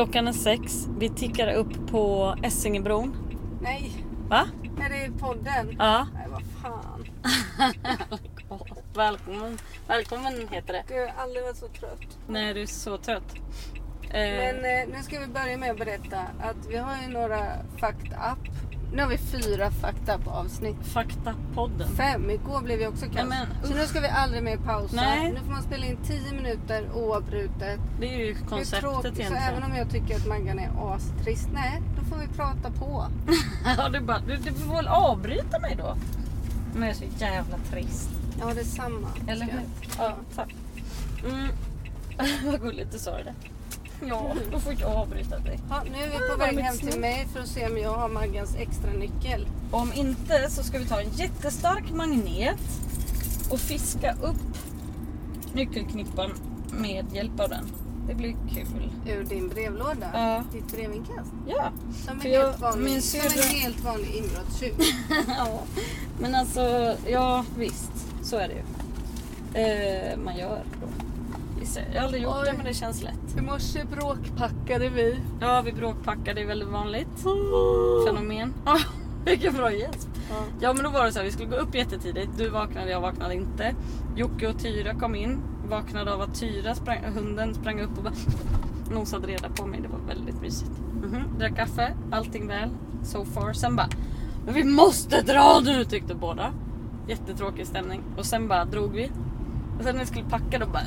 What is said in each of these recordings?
Klockan är sex. Vi tickar upp på Essingebron. Nej, Va? är det podden? Ja. Nej, vad fan. Välkommen. Välkommen heter det. Gud, jag har aldrig varit så trött. Nej, du är så trött. Eh, Men eh, nu ska vi börja med att berätta att vi har ju några fucked up. Nu har vi fyra fucked up avsnitt. Faktapodden. Fem. Igår blev vi också kaos. Nej, men, Så nu ska vi aldrig mer pausa. Nej. Nu får man spela in 10 minuter oavbrutet. Det är ju Det är konceptet tråkigt, så egentligen. även om jag tycker att Maggan är astrist, nej, då får vi prata på. Ja, du, bara, du, du får väl avbryta mig då. Men jag är så jävla trist. Ja, det är samma. Eller hur? Ja, tack. Mm. Vad gulligt du sa det. Ja, då får jag avbryta dig. Ja, nu är vi på väg hem till mig för att se om jag har Maggans extra nyckel. Om inte så ska vi ta en jättestark magnet och fiska upp nyckelknippan med hjälp av den. Det blir kul. Ur din brevlåda. Ja. Ditt brevinkast. Ja. Som en, jag- helt, vanlig, som en helt vanlig inbrottstjuv. ja. Men alltså, ja visst. Så är det ju. Eh, man gör Visst, Jag har aldrig gjort Oj. det men det känns lätt. I morse bråkpackade vi. Ja, vi bråkpackar. Det är väldigt vanligt fenomen. Ja, vilken bra gäsp. Ja. Ja men då var det så här, vi skulle gå upp jättetidigt. Du vaknade, jag vaknade inte. Jocke och Tyra kom in. Vaknade av att Tyra, sprang, hunden, sprang upp och bara nosade reda på mig. Det var väldigt mysigt. Mhm. Drack kaffe, allting väl. So far. Sen bara, men vi måste dra nu tyckte båda. Jättetråkig stämning. Och sen bara drog vi. Och sen när vi skulle packa då bara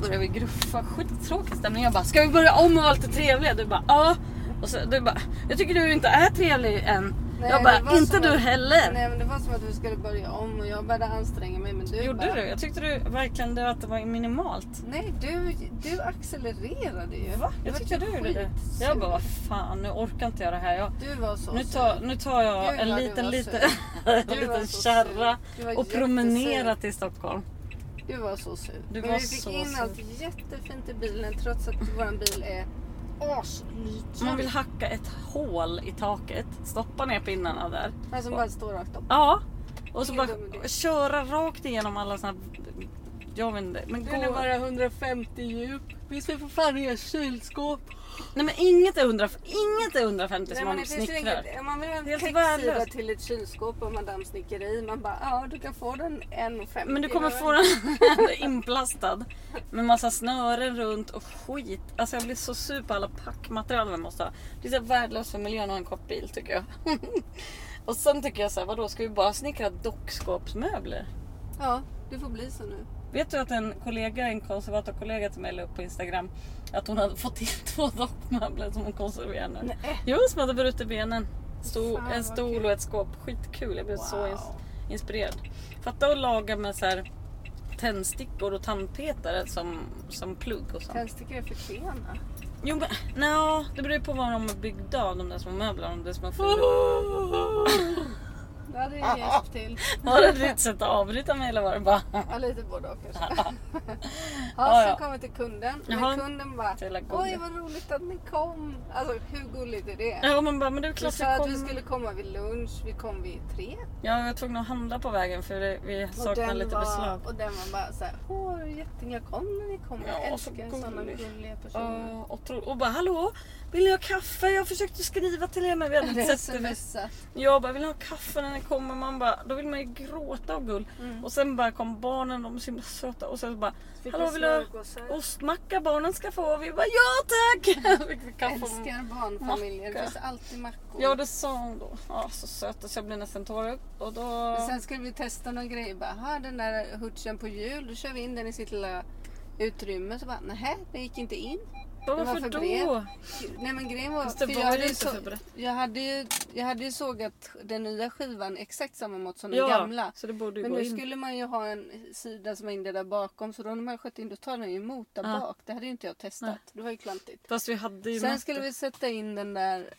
började vi gruffa. Skittråkig stämning. Jag bara, ska vi börja om och vara lite trevliga? Du bara, ja. Och så, du bara, jag tycker du inte är trevlig än. Nej, jag bara, inte du att- heller. Nej men det var som att vi skulle börja om och jag började anstränga mig men du Gjorde bara, du? Jag tyckte du verkligen det, att det var minimalt. Nej du, du accelererade ju. Va? Jag var tyckte typ du gjorde det. Jag bara, vad fan nu orkar inte jag det här. Jag, Du var så nu, tar, nu tar jag Gud, en liten, en liten kärra och promenerar till Stockholm. Du var så sur. Du men var vi fick så in sur. allt jättefint i bilen trots att vår bil är asliten. Man vill hacka ett hål i taket, stoppa ner pinnarna där. Men som bara står rakt upp. Ja, och så bara köra rakt igenom alla såna här... Jag vet inte. Men Den är gå... bara 150 djup. Vi ska för fan i ett kylskåp. Nej men inget är, 100, inget är 150 som Nej, men man snickrar. inget, om man vill ha en textsida till ett kylskåp och Madame Snickeri. Man bara, ja du kan få den 1,50. Men du kommer få den inplastad med massa snören runt och skit. Alltså jag blir så sur på alla packmaterial man måste ha. Det är så värdelöst för miljön att ha en kort bil tycker jag. och sen tycker jag så här, vadå ska vi bara snickra dockskåpsmöbler? Ja, det får bli så nu. Vet du att en kollega, en konservatorkollega till mig la upp på Instagram att hon hade fått in två dockmöbler som hon konserverar nu. Nej. Jo, som hade brutit benen. Stol, Fan, en stol och ett skåp. Skitkul. Jag blev så Wow. ins- inspirerad. Fatta att laga med så här tändstickor och tandpetare som, som plugg och sånt. Tändstickor är för klena. Jo men no, det beror ju på vad de är byggda av de där små möblerna. Om det är små hade jag hjälpt till. Var det ditt sätt att avbryta mig eller var det bara... Ja, lite både och kanske. Ja, sen kom vi till kunden. Men Jaha. kunden bara, oj vad roligt att ni kom. Alltså hur gulligt är det? Ja man bara, men det är Vi klart sa jag att vi kommer. skulle komma vid lunch, vi kom vid tre. Ja, jag var tvungen att handla på vägen för det, vi den, lite var, beslag. och den var bara såhär, åh jätteglad kom när ni kom. Jag Ja, så älskar sådana gullig. gulliga personer. Ja, och, tro, och bara hallå, vill ni ha kaffe? Jag försökte skriva till er men vi hade inte sett det. Jag bara, vill ni ha kaffe när ni kommer? Man bara, då vill man ju gråta av gull. Mm. Och sen bara kom barnen, de är så himla söta. Och sen bara, Fick hallå vi vill du ha ostmacka barnen ska få? Och vi bara, ja tack! Fick vi kaffe Älskar barnfamiljer. Det finns alltid mackor. Ja det sa hon då. Ja, så söta så jag blev nästan tårögd. Och då... Men sen skulle vi testa någon grej. Bara, "Ha, den där hutchen på hjul. Då kör vi in den i sitt lilla utrymme. Så bara, nej, den gick inte in. Vad det var varför för då? Nej men grejen var, Fast det för var jag, ju hade inte så, jag, hade ju, jag hade ju sågat den nya skivan exakt samma mått som den Ja, gamla. så det borde ju Men nu in. skulle man ju ha en sida som hängde där bakom. Så då när man sköt in då tar den ju emot där Ja. bak. Det hade ju inte jag testat. Nej. Det var ju klantigt. Fast vi hade ju Sen mätt skulle vi sätta in den där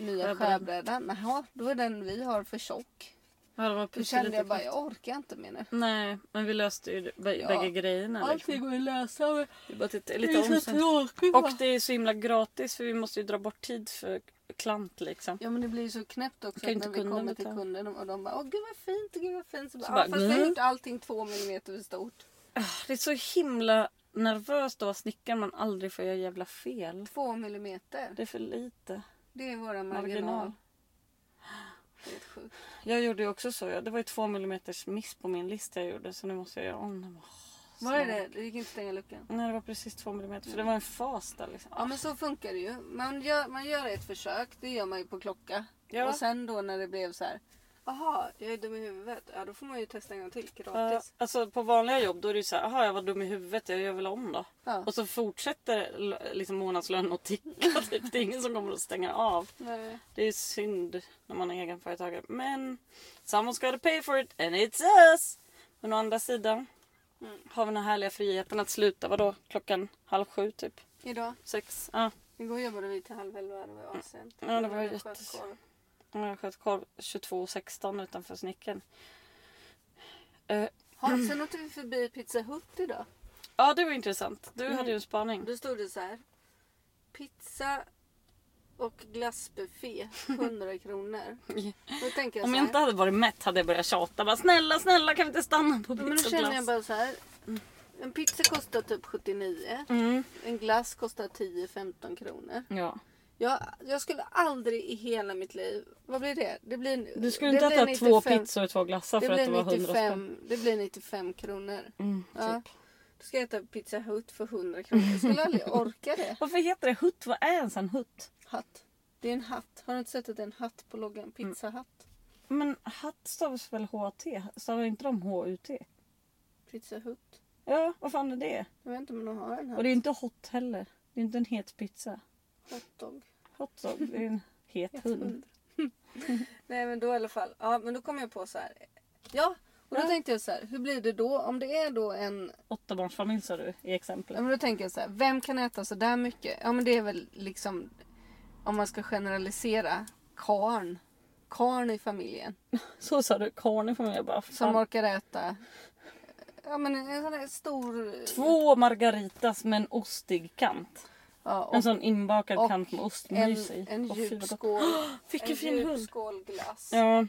nya skärbrädan. Jaha, då är den vi har för tjock. Ja, det Då kände jag bara, jag orkar inte mer nu. Nej, men vi löste ju bä- Ja. bägge grejerna. Allting Liksom. går att läsa. men Vi bara tittade Det lite är så tråkigt. Och det är så himla gratis för vi måste ju dra bort tid för klant liksom. Ja men det blir ju så knäppt också Kan när vi kommer till kunden och de bara åh gud vad fint, gud vad fint. Så bara, Så ja, bara, fast vi har mm. gjort allting två millimeter för stort. Ah, Det är så himla nervöst att vara snickare man aldrig får göra jävla fel. Två millimeter. Det är för lite. Det är våra marginal. Marginal. Det är helt sjukt. Jag gjorde ju också så. ja. Det var ju två millimeters miss på min lista jag gjorde så nu måste jag göra om den. Var det det? Det gick inte att stänga luckan. Nej det var precis två millimeter för det var en fas där liksom. Ja men så funkar det ju. Man gör, man gör ett försök, det gör man ju på klocka. Ja. Och sen då när det blev så här. Jaha, jag är dum i huvudet. Ja då får man ju testa en gång till Ja, gratis. alltså på vanliga jobb då är det ju så här, jag var dum i huvudet, jag gör väl om då. Ja. Och så fortsätter liksom månadslönen att ticka. Typ. Det är ingen som kommer att stänga av. Nej. Det är synd när man är egenföretagare. Men someone's gotta pay for it and it's us. Men å andra sidan Mm. har vi den här härliga friheten att sluta vadå? Klockan halv sju typ. Idag. Sex. Ja, Igår jobbade vi till halv elva. Det var assent. Ja, det var Jag jättes- sköt korv. Jag sköt korv 22.16 utanför snickaren. Eh, Ja, sen åkte vi förbi Pizza Hut idag. ja det var intressant. Du Mm. hade ju en spaning. Då stod det så här. Pizza och glassbuffé 100 kronor. Då tänker jag Om så jag här. inte hade varit mätt hade jag börjat tjata. Bara, snälla, snälla kan vi inte stanna på Men då pizza och känner jag glass? bara så här. En pizza kostar typ 79. Mm. En glass kostar 10-15 kronor. Ja. Jag, jag skulle aldrig i hela mitt liv... Vad blir det? det blir, Du skulle inte äta två 95 pizzor och två glassar för att det var 100 spänn. 95, det blir 95 kronor. Mm, typ. Ja. Då ska jag äta Pizza Hut för 100 kronor. Jag skulle aldrig orka det. Varför heter det hutt? Vad är ens en hutt? Hatt. Det är en hatt. Har du inte sett att det är en hatt på loggan? Pizzahatt. Men hatt stavas väl H-T? Stavar inte de H-U-T? Pizza Hut. Ja, vad fan är det? Jag vet inte om de har en hatt. Och det är inte hot heller. Det är inte en het pizza. Hotdog. Hotdog, det är en het hund. Nej men då i alla fall. Ja men då kom jag på så här. Ja. Och då Ja. tänkte jag så här. Hur blir det då? Om det är då en Åttabarnsfamilj sa du i Ja, exemplet. men då tänker jag så här, vem kan äta så där mycket? Ja men det är väl liksom, om man ska generalisera, karn. Karn i familjen. Så sa du, karn i familjen. Bara, Som fan. orkar äta, ja men en sån här stor... Två margaritas med en ostig kant. Ja, och En sån inbakad kant med en, ostmys i. en Åh, fy, djup vad gott. skål. Vilken en fin hund. glass. Ja.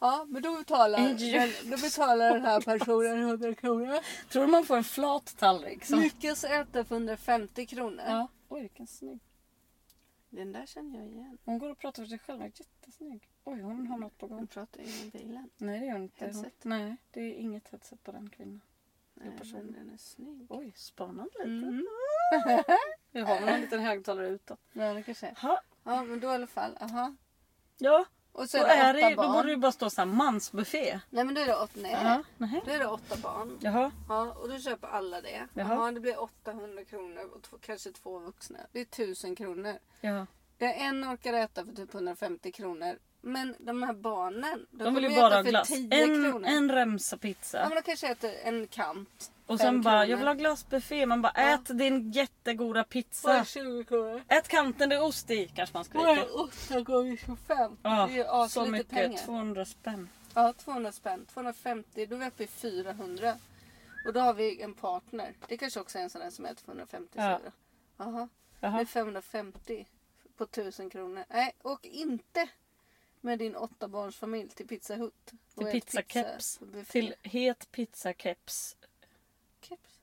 Ja. men då betalar, En djup- den, då betalar den här personen 100 kronor. Tror du man får en flat tallrik? Som... Lyckas äta för 150 kronor. Ja. Oj, vilken snygg. Den där känner jag igen. Hon går och pratar för sig själv. Jättesnygg. Oj, hon har något på gång. Hon pratar i mobilen. Nej, det gör hon inte. Headset? Nej, det är inget headset på den kvinnan. Nej, person. men den är snygg. Oj, spännande lite. Mm. Jag har väl en liten högtalare utåt. Ja, det kanske är. Ha. Ja, men då i alla fall. Aha. Ja, Och så då, är det är åtta det, då barn. borde det bara stå så här mansbuffé. Nej, men då är det åtta, nej. Jaha, nej. Då är det åtta barn. Jaha, Ja, och då köper alla det. Jaha. Jaha, det blir 800 kronor och två, kanske två vuxna. Det är 1000 kronor. ja. Det är en orkar äta för typ 150 kronor. Men de här barnen, de, De vill ju bara ha glass. 10 En, en remsa Ja, pizza. men de kanske äter en kant. Och sen bara, kronor. jag vill ha glassbuffé. Man bara, Ja. ät din jättegoda Vad pizza. är 20 kronor? Ät kanten det är ost i, kanske man Vad skriker. är 8 gånger 25? Ja, det är ju så mycket. pengar. 200 spänn. Ja, 200 spänn. 250, då är vi uppe i 400. Och då har vi en partner. Det kanske också är en sån där som äter för 150 Ja. ja. Jaha. Det är Jaha. 550 på 1000 kronor. Nej, och inte med din åtta barns familj till Pizza Hut. Och Till pizzakeps. pizzabuffé. Till het pizzakeps. Keps.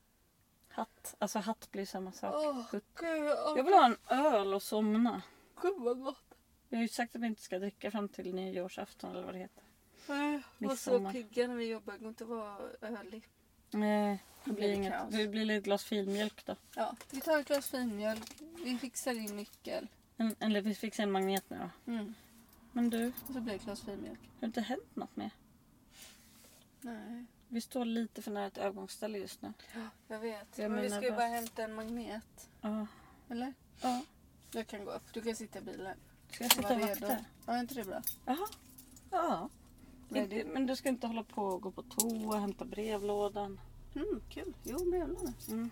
Hatt. Alltså hatt blir samma sak. Hut. gud, åh, Jag vill ha en öl och somna. gud vad gott. Jag har ju sagt att vi inte ska dricka fram till nyårsafton eller vad det heter. Nej, Vi var så pigga när vi jobbade. Det går inte att vara ölig. Nej, det Det blir blir inget. Det blir ett glas filmjölk då. Ja, vi tar ett glas finmjölk. Vi fixar din nyckel. En, eller vi fixar en magnet nu då. Mm. Men du, Och så blir det ett glas finmjölk. har det inte hänt något mer? Nej. Vi står lite för nära ett övergångsställe just nu. Jag vet. Jag men vi menar ska ju bara- bara hämta en magnet. Ja. Eller? ja. Jag kan gå upp. Du kan sitta i bilen. Ska jag sitta och Var redo. vakta? Ja, är inte det bra? Jaha. Ja. Nej, Inte, men du ska inte hålla på och gå på toa, hämta brevlådan. Mm, kul. Jo, brevlåda. Mm.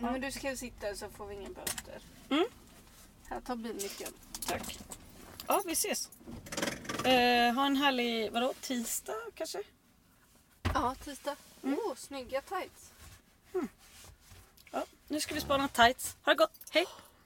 Men du ska ju sitta så får vi ingen böter. Mm. Här, ta bilnyckeln. Tack. Ja, vi ses. Eh, ha en härlig, vadå, tisdag kanske? Ja, tisdag. Mm. oh, snygga tights. Ja, nu ska vi spana tights. Ha det gott. Hej!